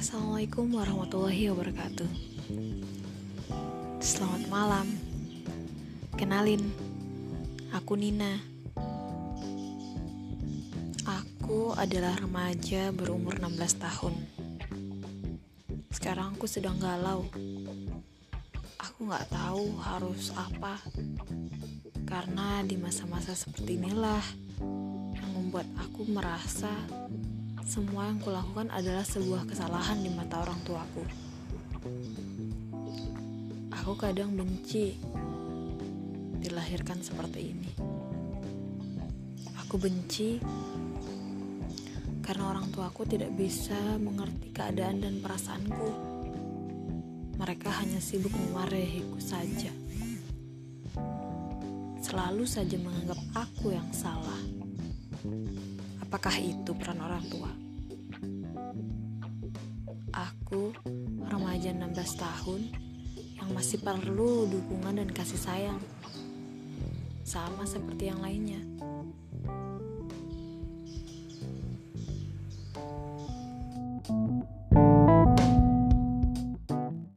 Assalamualaikum warahmatullahi wabarakatuh. Selamat malam. Kenalin, aku Nina. Aku adalah remaja berumur 16 tahun. Sekarang aku sedang galau. Aku nggak tahu harus apa. Karena di masa-masa seperti inilah yang membuat aku merasa semua yang kulakukan adalah sebuah kesalahan di mata orang tuaku. Aku kadang benci dilahirkan seperti ini. Aku benci karena orang tuaku tidak bisa mengerti keadaan dan perasaanku. Mereka hanya sibuk memarahiku saja. Selalu saja menganggap aku yang salah. Apakah itu peran orang tua? Aku, remaja 16 tahun, yang masih perlu dukungan dan kasih sayang. Sama seperti yang lainnya.